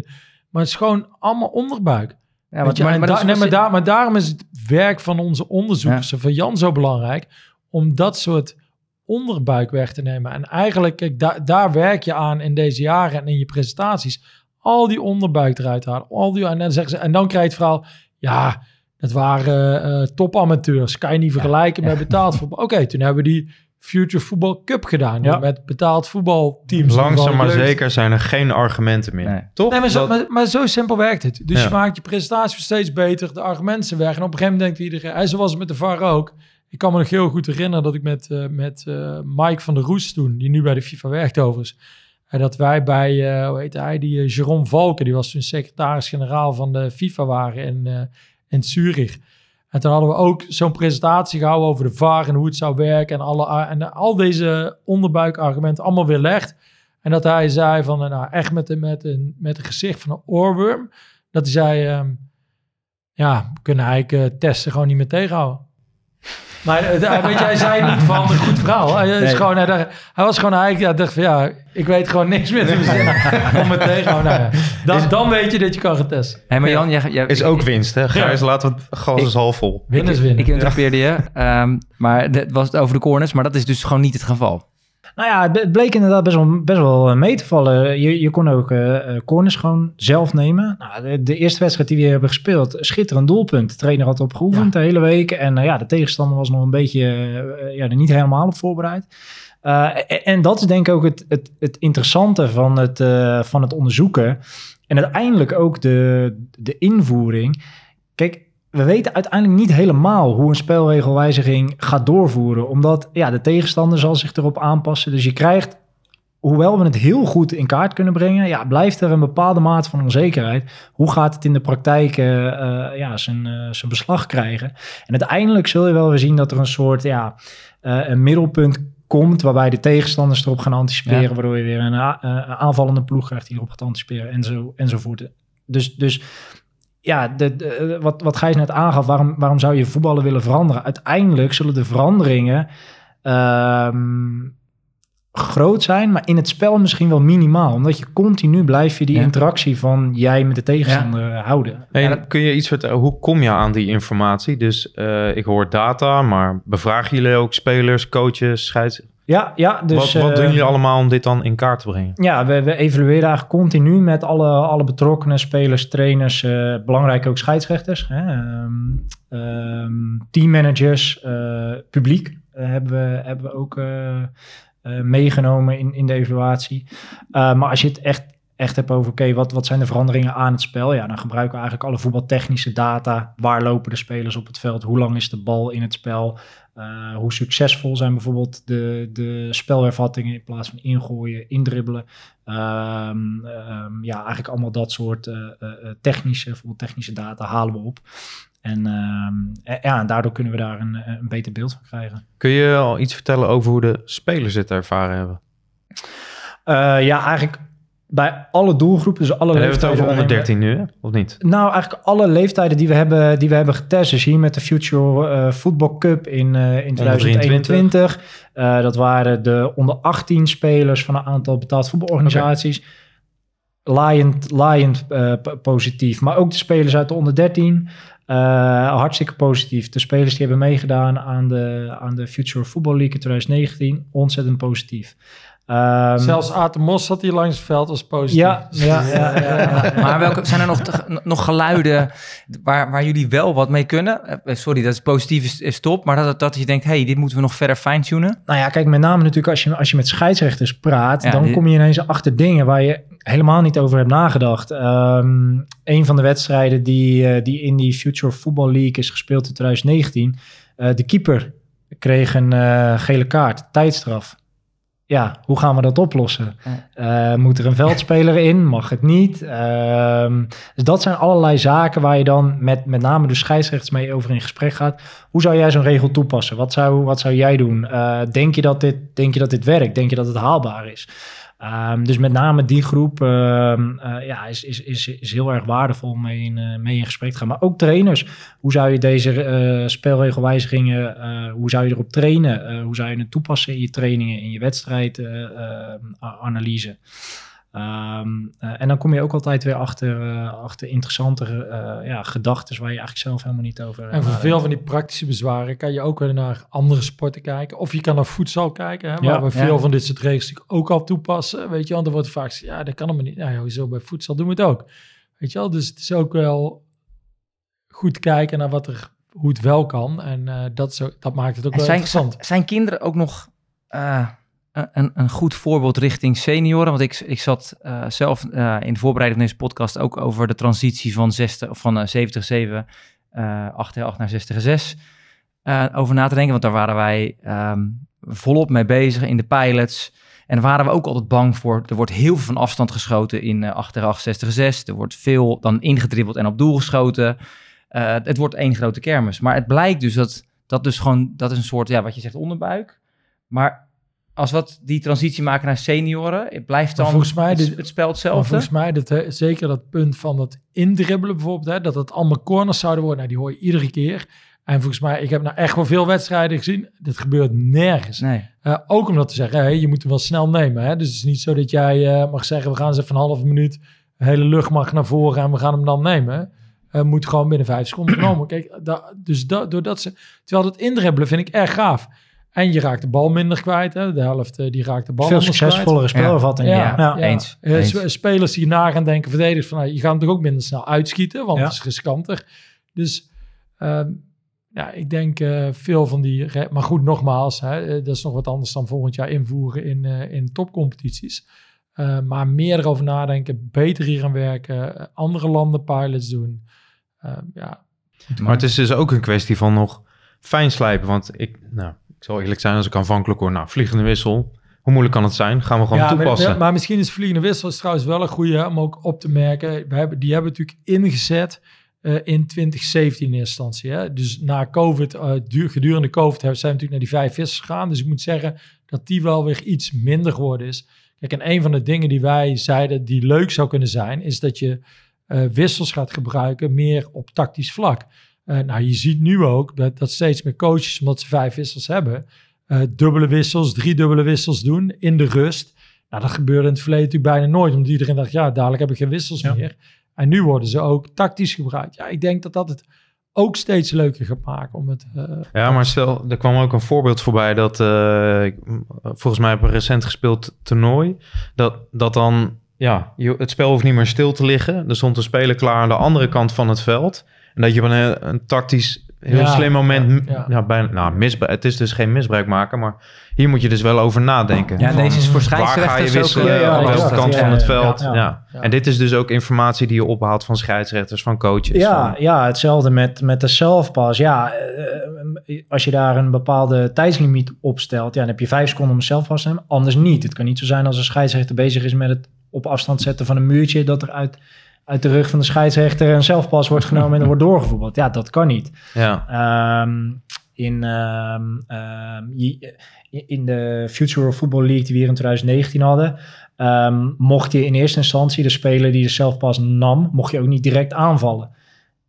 maar het is gewoon allemaal onderbuik. Ja, je? Da- nee, maar, daar, maar daarom is het werk van onze onderzoekers, van Jan, zo belangrijk. Om dat soort onderbuik weg te nemen. En eigenlijk, kijk, daar daar werk je aan in deze jaren en in je presentaties. Al die onderbuik eruit halen. Al die, en, dan zeggen ze, en dan krijg je het verhaal, ja, dat waren eh, topamateurs. Kan je niet vergelijken met betaald voetbal. Oké, toen hebben we die Future Football Cup gedaan. Ja. Met betaald voetbalteams. Langzaam maar zeker zijn er geen argumenten meer. Nee. Toch? Nee, maar zo, Dat- maar, maar zo simpel werkt het. Dus Ja. je maakt je presentatie steeds beter, de argumenten zijn weg. En op een gegeven moment denkt iedereen, en zo was het met de VAR ook. Ik kan me nog heel goed herinneren dat ik met, eh, met eh, Mike van der Roes toen, die nu bij de FIFA werkt overigens. En dat wij bij, eh hoe heet hij, die uh, Jerome Valken, die was toen secretaris-generaal van de FIFA waren in, eh, in Zurich. En toen hadden we ook zo'n presentatie gehouden over de VAR en hoe het zou werken. En, alle, en al deze onderbuikargumenten allemaal weer legt. En dat hij zei van, nou echt met, een- met, met een gezicht van een oorworm. Dat hij zei, ehm, ja, kunnen eigenlijk eh, testen gewoon niet meer tegenhouden. Maar eh, weet je, hij zei niet van een goed verhaal. Hij, is gewoon, hij, dacht, hij was gewoon eigenlijk, ja, dacht van ja, ik weet gewoon niks meer te verzinnen om het tegenhouden. Nou, ja, dan, dan weet je dat je kan gaan testen. Hé, maar Jan, jij, jij, is ook winst, hè? Gijs, laten we het gas is half vol. Winnen is ik, winnen. ik interrupeerde je, ehm, maar dat was het over de corners, maar dat is dus gewoon niet het geval. Nou ja, het ble- het bleek inderdaad best wel, best wel eh, mee te vallen. Je, je kon ook eh, corners gewoon zelf nemen. Nou, de, de eerste wedstrijd die we hebben gespeeld, schitterend doelpunt. De trainer had op geoefend de hele week. En ja, de tegenstander was nog een beetje ja, er niet helemaal op voorbereid. En, en dat is denk ik ook het, het, het interessante van het, van het onderzoeken. En uiteindelijk ook de, de invoering. Kijk, we weten uiteindelijk niet helemaal hoe een spelregelwijziging gaat doorvoeren. Omdat ja, de tegenstander zal zich erop aanpassen. Dus je krijgt, hoewel we het heel goed in kaart kunnen brengen, ja, blijft er een bepaalde mate van onzekerheid. Hoe gaat het in de praktijk eh, eh, ja, zijn, eh, zijn beslag krijgen? En uiteindelijk zul je wel weer zien dat er een soort ja, een middelpunt komt, waarbij de tegenstanders erop gaan anticiperen, Ja. waardoor je weer een, aanvallende ploeg krijgt die erop gaat anticiperen en zo, enzovoort. Dus, dus ja, de, de- wat, wat Gijs net aangaf, waarom, waarom zou je voetballen willen veranderen? Uiteindelijk zullen de veranderingen ehm, groot zijn, maar in het spel misschien wel minimaal. Omdat je continu blijf je die Ja. interactie van jij met de tegenstander houden. Hey, Ja, dat- Kun je iets vertellen? Hoe kom je aan die informatie? Dus eh, ik hoor data, maar bevragen jullie ook spelers, coaches, scheids? Ja, ja dus... wat wat doen eh, jullie allemaal om dit dan in kaart te brengen? Ja, we, we evalueren eigenlijk continu met alle, alle betrokkenen, spelers, trainers, eh, belangrijk ook scheidsrechters, hè, ehm, teammanagers, eh, publiek hebben, we, hebben we ook meegenomen in, in de evaluatie. Maar als je het echt, echt hebt over, oké, wat, wat zijn de veranderingen aan het spel? Ja, dan gebruiken we eigenlijk alle voetbaltechnische data. Waar lopen de spelers op het veld? Hoe lang is de bal in het spel? Uh, hoe succesvol zijn bijvoorbeeld de, de spelhervattingen in plaats van ingooien, indribbelen. Um, um, ja, eigenlijk allemaal dat soort uh, uh, technische, voetbaltechnische data halen we op. En, um, ja, en daardoor kunnen we daar een, een beter beeld van krijgen. Kun je al iets vertellen over hoe de spelers het ervaren hebben? Uh, ja, eigenlijk bij alle doelgroepen, dus alle en leeftijden. Hebben we het over onder 13 nu, of niet? Nou, eigenlijk alle leeftijden die we hebben, die we hebben getest. Dus hier met de Future uh, Football Cup in, uh, in 2021. Uh, dat waren de onder 18 spelers van een aantal betaald voetbalorganisaties. Okay. Lion, positief, maar ook de spelers uit de onder 13. Uh, hartstikke positief. De spelers die hebben meegedaan aan de, aan de Future Football League in 2019, ontzettend positief. Um, Zelfs Aten Mos zat hier langs het veld als positief. Ja, ja, ja, ja, ja. Maar welke, zijn er nog, te, nog geluiden waar, waar jullie wel wat mee kunnen? Sorry, dat is positief is, is top, maar dat, dat je denkt, hey, dit moeten we nog verder fine-tunen? Nou ja, kijk, met name natuurlijk als je, als je met scheidsrechters praat, ja, dan die... kom je ineens achter dingen waar je helemaal niet over hebt nagedacht. Um, een van de wedstrijden die, uh, die in die Future Football League is gespeeld in 2019, uh, de keeper kreeg een uh, gele kaart, tijdstraf ja, hoe gaan we dat oplossen? Uh, moet er een veldspeler in? Mag het niet? Uh, dus dat zijn allerlei zaken waar je dan met, met name de scheidsrechters mee over in gesprek gaat. Hoe zou jij zo'n regel toepassen? Wat zou, wat zou jij doen? Uh, denk, je dat dit, denk je dat dit werkt? Denk je dat het haalbaar is? Um, dus met name die groep uh, uh, ja, is, is, is, is heel erg waardevol om mee in, uh, mee in gesprek te gaan. Maar ook trainers. Hoe zou je deze uh, spelregelwijzigingen, hoe zou je erop trainen? Hoe zou je het toepassen in je trainingen, in je wedstrijdanalyse? Um, en dan kom je ook altijd weer achter, achter interessante ja, gedachten waar je eigenlijk zelf helemaal niet over En voor veel van die praktische bezwaren kan je ook weer naar andere sporten kijken. Of je kan naar voedsel kijken, hè, waar Ja, we veel ja. van dit soort regels natuurlijk ook al toepassen. Weet je, want er wordt vaak gezegd, ja, dat kan helemaal niet. Nou, ja, hoezo bij voedsel doen we het ook. Weet je wel, dus het is ook wel goed kijken naar wat er, hoe het wel kan. En uh, dat, ook, dat maakt het ook En wel zijn, interessant. zijn kinderen ook nog uh, een, een goed voorbeeld richting senioren? Want ik, ik zat uh, zelf uh, in de voorbereiding van deze podcast ook over de transitie van, 60, van uh, 70 7 uh, 8 8 naar 60 6 uh, over na te denken. Want daar waren wij um, volop mee bezig in de pilots. En waren we ook altijd bang voor. Er wordt heel veel van afstand geschoten in uh, 8 8 60 6 Er wordt veel dan ingedribbeld en op doel geschoten. Het wordt één grote kermis. Maar het blijkt dus dat dat dus gewoon, dat is een soort, ja, wat je zegt, onderbuik. Maar als wat die transitie maken naar senioren, blijft dan Maar volgens mij het, dit- het spel hetzelfde. volgens mij, dat, hè, zeker dat punt van dat indribbelen bijvoorbeeld, hè, dat het allemaal corners zouden worden, nou, die hoor je iedere keer. En volgens mij, ik heb nou echt wel veel wedstrijden gezien, dat gebeurt nergens. Nee. Uh, ook om dat te zeggen, je moet hem wel snel nemen. Hè? Dus het is niet zo dat jij uh, mag zeggen, we gaan eens even een halve minuut, de hele lucht mag naar voren en we gaan hem dan nemen. Uh, moet gewoon binnen vijf seconden genomen. Kijk, da, dus da, doordat ze, terwijl dat indribbelen vind ik erg gaaf. En je raakt de bal minder kwijt. Hè? De helft uh, die raakt de bal Veel succesvollere spelervatting. Ja, Ja. ja, Ja. eens, eens. sp- Spelers die na gaan denken, verdedigers van, nou, je gaat natuurlijk ook minder snel uitschieten, want Ja. het is riskanter. Dus ehm, ja, ik denk eh, veel van die... Maar goed, nogmaals, hè, eh, dat is nog wat anders dan volgend jaar invoeren in, eh, in topcompetities. Eh, maar meer erover nadenken, beter hier aan werken, eh, andere landen pilots doen. Eh, ja, Maar het is dus ook een kwestie van nog fijn slijpen. Want ik, nou, ik zal eerlijk zijn als ik aanvankelijk hoor, nou, vliegende wissel. Hoe moeilijk kan het zijn? Gaan we gewoon ja, toepassen. Maar, maar misschien is vliegende wissel is trouwens wel een goede om ook op te merken. We hebben, die hebben natuurlijk ingezet eh, in 2017 in eerste instantie. Hè? Dus na COVID, eh, duur, gedurende COVID, hebben- zijn we natuurlijk naar die vijf vissers gegaan. Dus ik moet zeggen dat die wel weer iets minder geworden is. Kijk, en een van de dingen die wij zeiden die leuk zou kunnen zijn, is dat je eh, wissels gaat gebruiken meer op tactisch vlak. Eh, nou, je ziet nu ook dat, dat steeds meer coaches, omdat ze vijf wissels hebben, eh, dubbele wissels, drie dubbele wissels doen in de rust. Nou, dat gebeurde in het verleden natuurlijk bijna nooit, omdat iedereen dacht, ja, dadelijk heb ik geen wissels Ja. meer. En nu worden ze ook tactisch gebruikt. Ja, ik denk dat dat het ook steeds leuker gaat maken om het... eh, Ja, maar stel, er kwam ook een voorbeeld voorbij dat, volgens mij heb een recent gespeeld toernooi, dat, dat dan, ja, het spel hoeft niet meer stil te liggen. Er stond een speler klaar aan de andere kant van het veld. En dat je op een, een tactisch heel Ja, slim moment, ja, ja. ja, bijna, nou, misbruik, het is dus geen misbruik maken, maar hier moet je dus wel over nadenken. Ja, Van, deze is voor Waar ga je scheidsrechters wisselen? Ja, op welke kant van het veld? ja. En dit is dus ook informatie die je ophaalt van scheidsrechters, van coaches. Ja, van- ja, hetzelfde met, met de selfpass. Ja, eh, als je daar een bepaalde tijdslimiet op stelt, ja, dan heb je vijf seconden om een selfpass te nemen. Anders niet. Het kan niet zo zijn als een scheidsrechter bezig is met het op afstand zetten van een muurtje, dat er uit, uit de rug van de scheidsrechter een selfpass wordt genomen en er wordt doorgevoetbald. Ja, dat kan niet. ja. Ehm, in, ehm, ehm, in de Future of Football League die we hier in 2019 hadden, mocht je in eerste instantie de speler die de selfpass nam, mocht je ook niet direct aanvallen.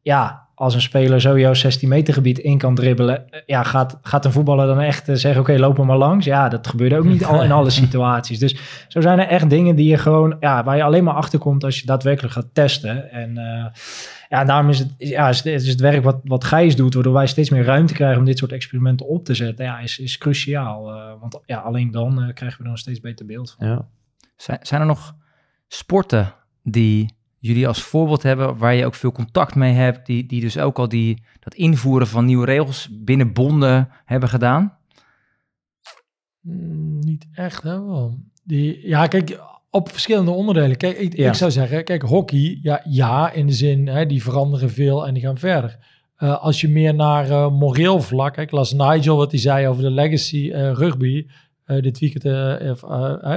Ja, als een speler zo jouw 16 meter gebied in kan dribbelen, eh, ja, gaat, gaat een voetballer dan echt eh, zeggen, oké, loop hem maar langs? Ja, dat gebeurde ook niet al in alle situaties. Dus zo zijn er echt dingen die je gewoon, ja, waar je alleen maar achter komt als je daadwerkelijk gaat testen. En eh, ja, daarom is het, ja, is het, is het werk wat, wat Gijs doet, waardoor wij steeds meer ruimte krijgen om dit soort experimenten op te zetten, ja, is, is cruciaal. Eh, want ja, alleen dan krijgen we er een steeds beter beeld van. ja. Zijn, zijn er nog sporten die jullie als voorbeeld hebben, waar je ook veel contact mee hebt, die, die dus ook al die, dat invoeren van nieuwe regels binnen bonden hebben gedaan? Mm, niet echt, hè? Wel. Die, ja, kijk, op verschillende onderdelen. Kijk, ik, Ja. ik zou zeggen, kijk, hockey, ja, ja in de zin, hè, die veranderen veel en die gaan verder. Eh, als je meer naar eh, moreel vlak, hè, ik las Nigel wat hij zei over de legacy eh, rugby, dit weekend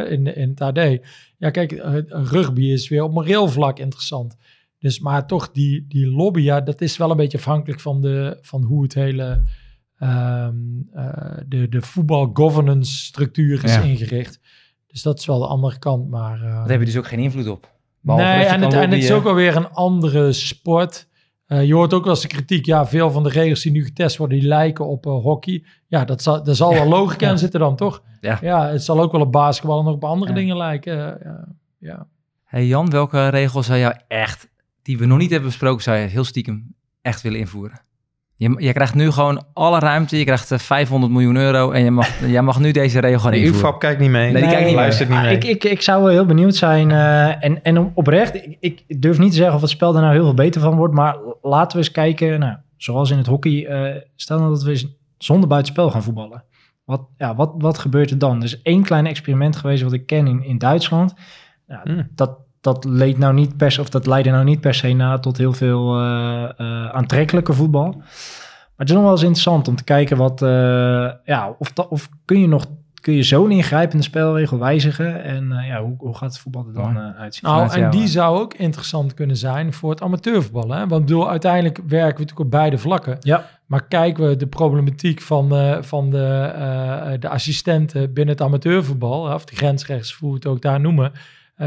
in, in het AD. Ja, kijk, eh, rugby is weer op moreel vlak interessant. Dus, maar toch, die, die lobby, ja, dat is wel een beetje afhankelijk van, de, van hoe het hele, ehm, eh, de, de voetbal governance structuur is Ja. ingericht. Dus dat is wel de andere kant, maar... eh, Daar heb je dus ook geen invloed op. Nee, en het, en het is ook alweer een andere sport. Eh, je hoort ook wel eens de kritiek, ja, veel van de regels die nu getest worden, die lijken op eh, hockey. Ja, dat zal, daar zal wel logica in zitten dan, toch? Ja. het zal ook wel op basketbal en ook op andere Ja. dingen lijken. eh, ja, ja. Hey Jan, welke regels zou jou echt, die we nog niet hebben besproken, zou je heel stiekem echt willen invoeren? Je, je krijgt nu gewoon alle ruimte, je krijgt eh, 500 miljoen euro en je mag, jij mag nu deze regel gaan De invoeren. UFAP kijkt niet mee. Nee, die kijkt niet mee. luistert niet Ah, mee. Ik, ik, ik zou wel heel benieuwd zijn. eh, en, en oprecht, ik, ik durf niet te zeggen of het spel er nou heel veel beter van wordt. Maar laten we eens kijken. Nou, zoals in het hockey. eh, stel nou dat we eens zonder buitenspel gaan voetballen. Wat, ja, wat, wat gebeurt er dan? Er is één klein experiment geweest wat ik ken in, in Duitsland. Ja, Hmm. dat, dat, leed nou niet per se, of dat leidde nou niet per se na tot heel veel eh, eh, aantrekkelijke voetbal. Maar het is nog wel eens interessant om te kijken wat, eh, ja, of, dat, of kun je nog kun je zo'n ingrijpende spelregel wijzigen en ja, hoe, hoe gaat het voetbal er dan uitzien? Nou, en die zou ook interessant kunnen zijn voor het amateurvoetbal. Hè? Want bedoel, uiteindelijk werken we natuurlijk op beide vlakken. Ja. Maar kijken we de problematiek van, eh, van de, eh, de assistenten binnen het amateurvoetbal, of de grensrechts, hoe we het ook daar noemen.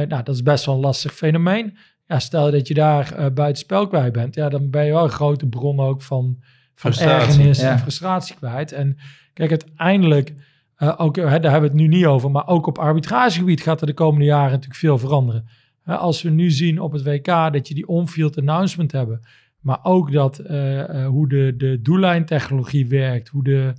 Eh, nou, dat is best wel een lastig fenomeen. Ja, stel dat je daar eh buiten spel kwijt bent, ja, dan ben je wel een grote bron ook van, van Frustratie. ergernis Ja. en frustratie kwijt. En kijk, uiteindelijk, eh, ook, hè, daar hebben we het nu niet over, maar ook op arbitragegebied gaat er de komende jaren natuurlijk veel veranderen. Hè, als we nu zien op het WK dat je die on-field announcement hebben, maar ook dat eh, eh, hoe de, de doellijntechnologie werkt, hoe de,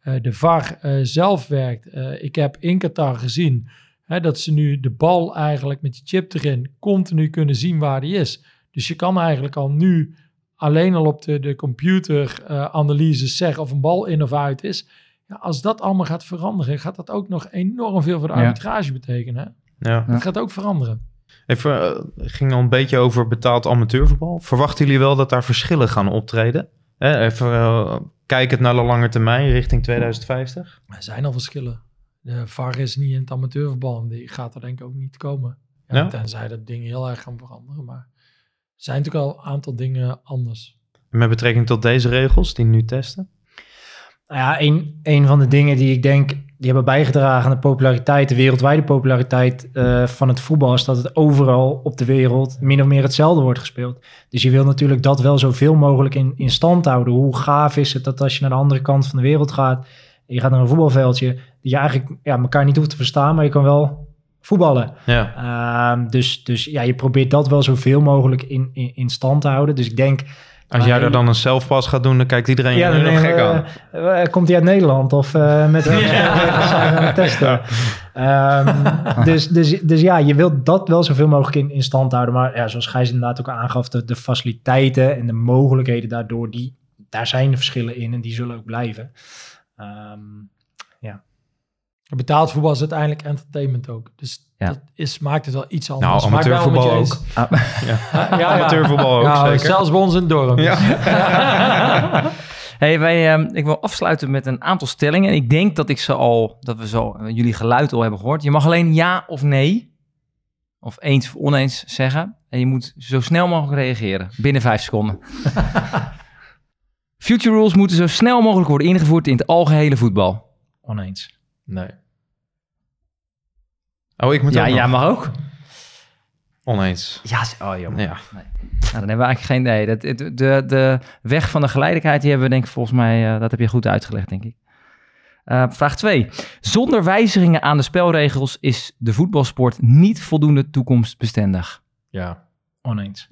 eh, de VAR eh, zelf werkt. Eh, ik heb in Qatar gezien hè, dat ze nu de bal eigenlijk met die chip erin continu kunnen zien waar die is. Dus je kan eigenlijk al nu alleen al op de, de computeranalyse zeggen of een bal in of uit is. Ja, als dat allemaal gaat veranderen, gaat dat ook nog enorm veel voor de Ja. arbitrage betekenen. Hè? Ja. Dat gaat ook veranderen. Even, eh, ging al een beetje over betaald amateurvoetbal. Verwachten jullie wel dat daar verschillen gaan optreden? Hè, even eh, kijkend naar de lange termijn richting 2050. Er zijn al verschillen. De VAR is niet in het amateurvoetbal en die gaat er denk ik ook niet komen. Ja, Ja? Tenzij dat dingen heel erg gaan veranderen. Maar zijn natuurlijk al een aantal dingen anders. Met betrekking tot deze regels die nu testen? Nou ja, een, een van de dingen die ik denk, die hebben bijgedragen aan de populariteit, de wereldwijde populariteit eh, van het voetbal, is dat het overal op de wereld min of meer hetzelfde wordt gespeeld. Dus je wil natuurlijk dat wel zoveel mogelijk in, in stand houden. Hoe gaaf is het dat als je naar de andere kant van de wereld gaat, je gaat naar een voetbalveldje, dat je eigenlijk ja, elkaar niet hoeft te verstaan, maar je kan wel voetballen. Ja. Ehm, dus, dus ja, je probeert dat wel zoveel mogelijk in, in, in stand te houden. Dus ik denk, Als jij er dan een zelfpas gaat doen, dan kijkt iedereen ja, dan nog denk gek aan. eh, eh, komt hij uit Nederland of eh, met aan het testen? Ehm, dus, dus, dus ja, je wilt dat wel zoveel mogelijk in, in stand houden. Maar ja, zoals Gijs inderdaad ook aangaf, de, de faciliteiten en de mogelijkheden daardoor, die, daar zijn de verschillen in en die zullen ook blijven. Ehm, Betaald voetbal is uiteindelijk entertainment ook. Dus Ja. dat is, maakt het wel iets anders. Nou, amateurvoetbal eens. ook. Ja, ja, ja. Amateurvoetbal ook, Ja, zeker. Zelfs bij ons in het dorp. Ja. Hey, wij, ehm, ik wil afsluiten met een aantal stellingen. En ik denk dat ik ze al, dat we zo eh, jullie geluid al hebben gehoord. Je mag alleen ja of nee, of eens of oneens zeggen. En je moet zo snel mogelijk reageren, binnen vijf seconden. Future rules moeten zo snel mogelijk worden ingevoerd in het algehele voetbal. oneens. Nee. Oh, ik moet Ja, ook jij nog. mag ook. Oneens. Ja, oh joh. Ja. Nou, dan hebben we eigenlijk geen... Nee, dat, de, de, de weg van de geleidelijkheid, die hebben we denk ik volgens mij... eh, dat heb je goed uitgelegd, denk ik. Eh, vraag 2. Zonder wijzigingen aan de spelregels is de voetbalsport niet voldoende toekomstbestendig. Ja. Oneens.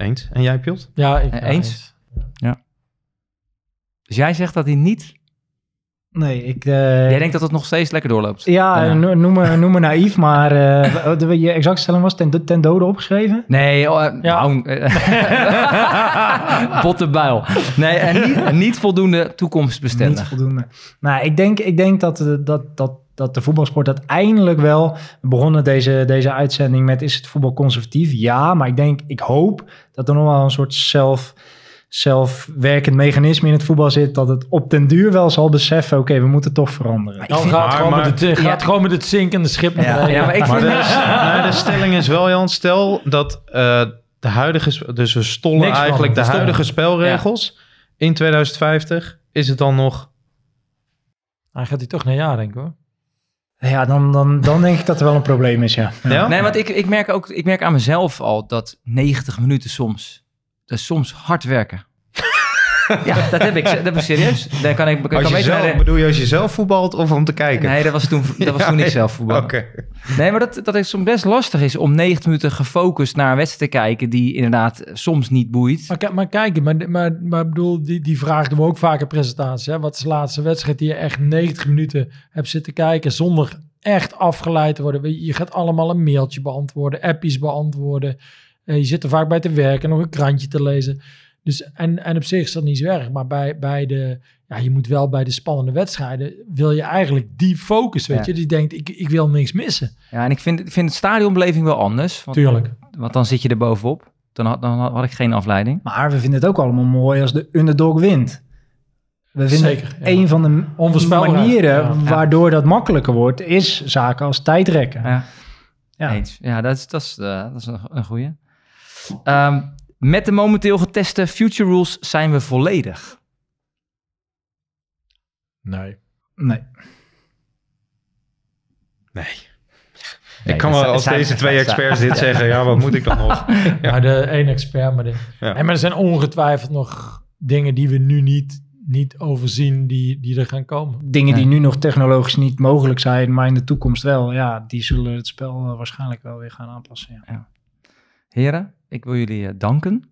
Eens. En jij, Piot? Ja, ik, Eh, ja, eens? Dus jij zegt dat hij niet... Nee, ik... eh, Jij denkt dat het nog steeds lekker doorloopt? Ja, Ja. no- noem, me, noem me naïef, maar eh, de, je exacte stelling was ten, ten dode opgeschreven? Nee, oh, eh, Ja. nou. Nee, en niet, niet voldoende Niet toekomstbestendig. voldoende. Nou, ik denk, ik denk dat, dat, dat, dat de voetbalsport uiteindelijk wel... We begonnen deze, deze uitzending met is het voetbal conservatief? Ja, maar ik denk, ik hoop dat er nog wel een soort zelf, zelfwerkend mechanisme in het voetbal zit... dat het op den duur wel zal beseffen, oké, we moeten toch veranderen. Dan gaat, maar- gewoon maar- met het, gaat Ja. gewoon met het zinkende schip naar Ja, beneden. Ja, maar ik Maar vind... de, de stelling is wel, Jan, stel dat eh, de huidige... Dus we stollen Niks van, eigenlijk de huidige spelregels in 2050. Is het dan nog... Dan gaat hij toch naar ja, denk ik hoor. Ja, dan, dan, dan denk ik dat er wel een probleem is, ja. Ja? Nee, want ik, ik merk ook ik merk aan mezelf al dat 90 minuten soms, dat is soms hard werken. ja, dat heb ik, dat heb ik serieus. Dan kan ik, ik kan Als je zelf, bedoel je als je zelf voetbalt of om te kijken? Nee, dat was toen, dat was Ja, toen ik nee. zelf voetbal. Oké. Nee, maar dat, dat het soms best lastig is om 90 minuten gefocust naar een wedstrijd te kijken die inderdaad soms niet boeit. Maar, maar kijk, maar, maar, maar bedoel, die, die vraag doen we ook vaak in presentaties. Hè? Wat is de laatste wedstrijd die je echt 90 minuten hebt zitten kijken zonder echt afgeleid te worden? Je gaat allemaal een mailtje beantwoorden, appjes beantwoorden. Je zit er vaak bij te werken, nog een krantje te lezen. Dus, en, en op zich is dat niet zo erg. Maar bij, bij de, ja, je moet wel bij de spannende wedstrijden, wil je eigenlijk die focus, weet Ja. je. Die denkt, ik, ik wil niks missen. Ja, en ik vind, ik vind het stadionbeleving wel anders. Want, Tuurlijk. Want dan zit je er bovenop. Dan had, dan had ik geen afleiding. Maar we vinden het ook allemaal mooi als de underdog wint. We vinden Zeker, ja. een van de Onvoorspelbaarheid. manieren Ja. waardoor dat makkelijker wordt, is zaken als tijdrekken. Ja. Ja. Eens. Ja, dat is, dat is, eh, dat is een, een Ehm, met de momenteel geteste Future Rules zijn we volledig. Nee. Nee. Nee. Nee, ik kan wel als deze twee zijn- experts dit zeggen, ja, wat moet ik dan nog? Ja. Maar de één expert, maar de... Ja. Nee, maar er zijn ongetwijfeld nog dingen die we nu niet, niet overzien die, die er gaan komen. Dingen die Ja. nu nog technologisch niet mogelijk zijn, maar in de toekomst wel, ja, die zullen het spel eh, waarschijnlijk wel weer gaan aanpassen. Ja. Heren, ik wil jullie eh, danken.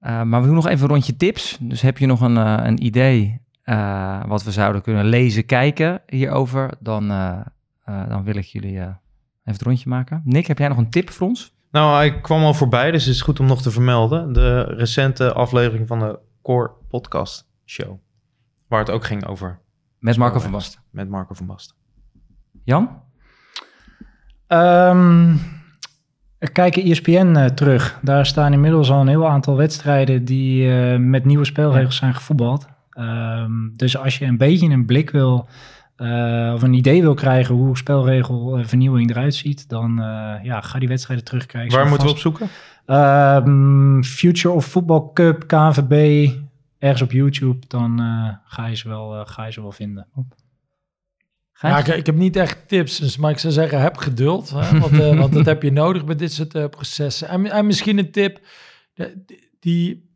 Eh, maar we doen nog even een rondje tips. Dus heb je nog een, eh, een idee eh, wat we zouden kunnen lezen, kijken hierover, dan, eh, eh, dan wil ik jullie eh, even het rondje maken. Nick, heb jij nog een tip voor ons? Nou, ik kwam al voorbij, dus het is goed om nog te vermelden. De recente aflevering van de Core Podcast Show. Waar het ook ging over Met Marco van Basten. met Marco van Basten. Jan? Ehm, kijken ESPN eh, terug. Daar staan inmiddels al een heel aantal wedstrijden die eh, met nieuwe spelregels zijn gevoetbald. Ehm, dus als je een beetje een blik wil eh, of een idee wil krijgen hoe spelregelvernieuwing eruit ziet, dan eh, ja, ga die wedstrijden terugkijken. Waar moeten we op zoeken? Ehm, Future of Football Cup, KNVB, ergens op YouTube, dan eh, ga, je ze wel, eh, ga je ze wel vinden. Ja, ik, ik heb niet echt tips, dus, maar ik zou zeggen, heb geduld. Hè, want, eh, want dat heb je nodig bij dit soort eh, processen. En, en misschien een tip, die,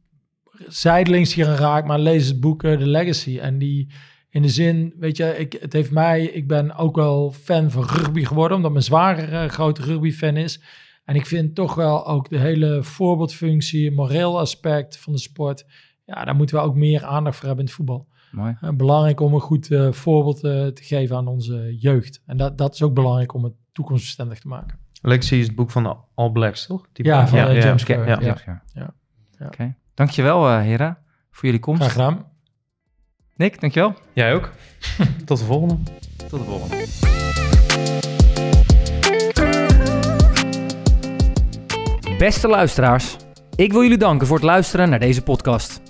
zijdelings hier aan raakt, maar lees het boek eh, The Legacy. En die in de zin, weet je, ik, het heeft mij, ik ben ook wel fan van rugby geworden, omdat mijn zwager eh, grote rugby-fan is. En ik vind toch wel ook de hele voorbeeldfunctie, moreel aspect van de sport, ja, daar moeten we ook meer aandacht voor hebben in het voetbal. Mooi. Eh, belangrijk om een goed eh, voorbeeld eh, te geven aan onze jeugd. En dat, dat is ook belangrijk om het toekomstbestendig te maken. Lexi is het boek van de All Blacks, toch? Die Ja, van James ja. Ja. Ja. Ja. Ja. Oké. Dankjewel, eh heren, voor jullie komst. Graag gedaan. Nick, dankjewel. Jij ook? Tot de volgende. Tot de volgende. Beste luisteraars, ik wil jullie danken voor het luisteren naar deze podcast.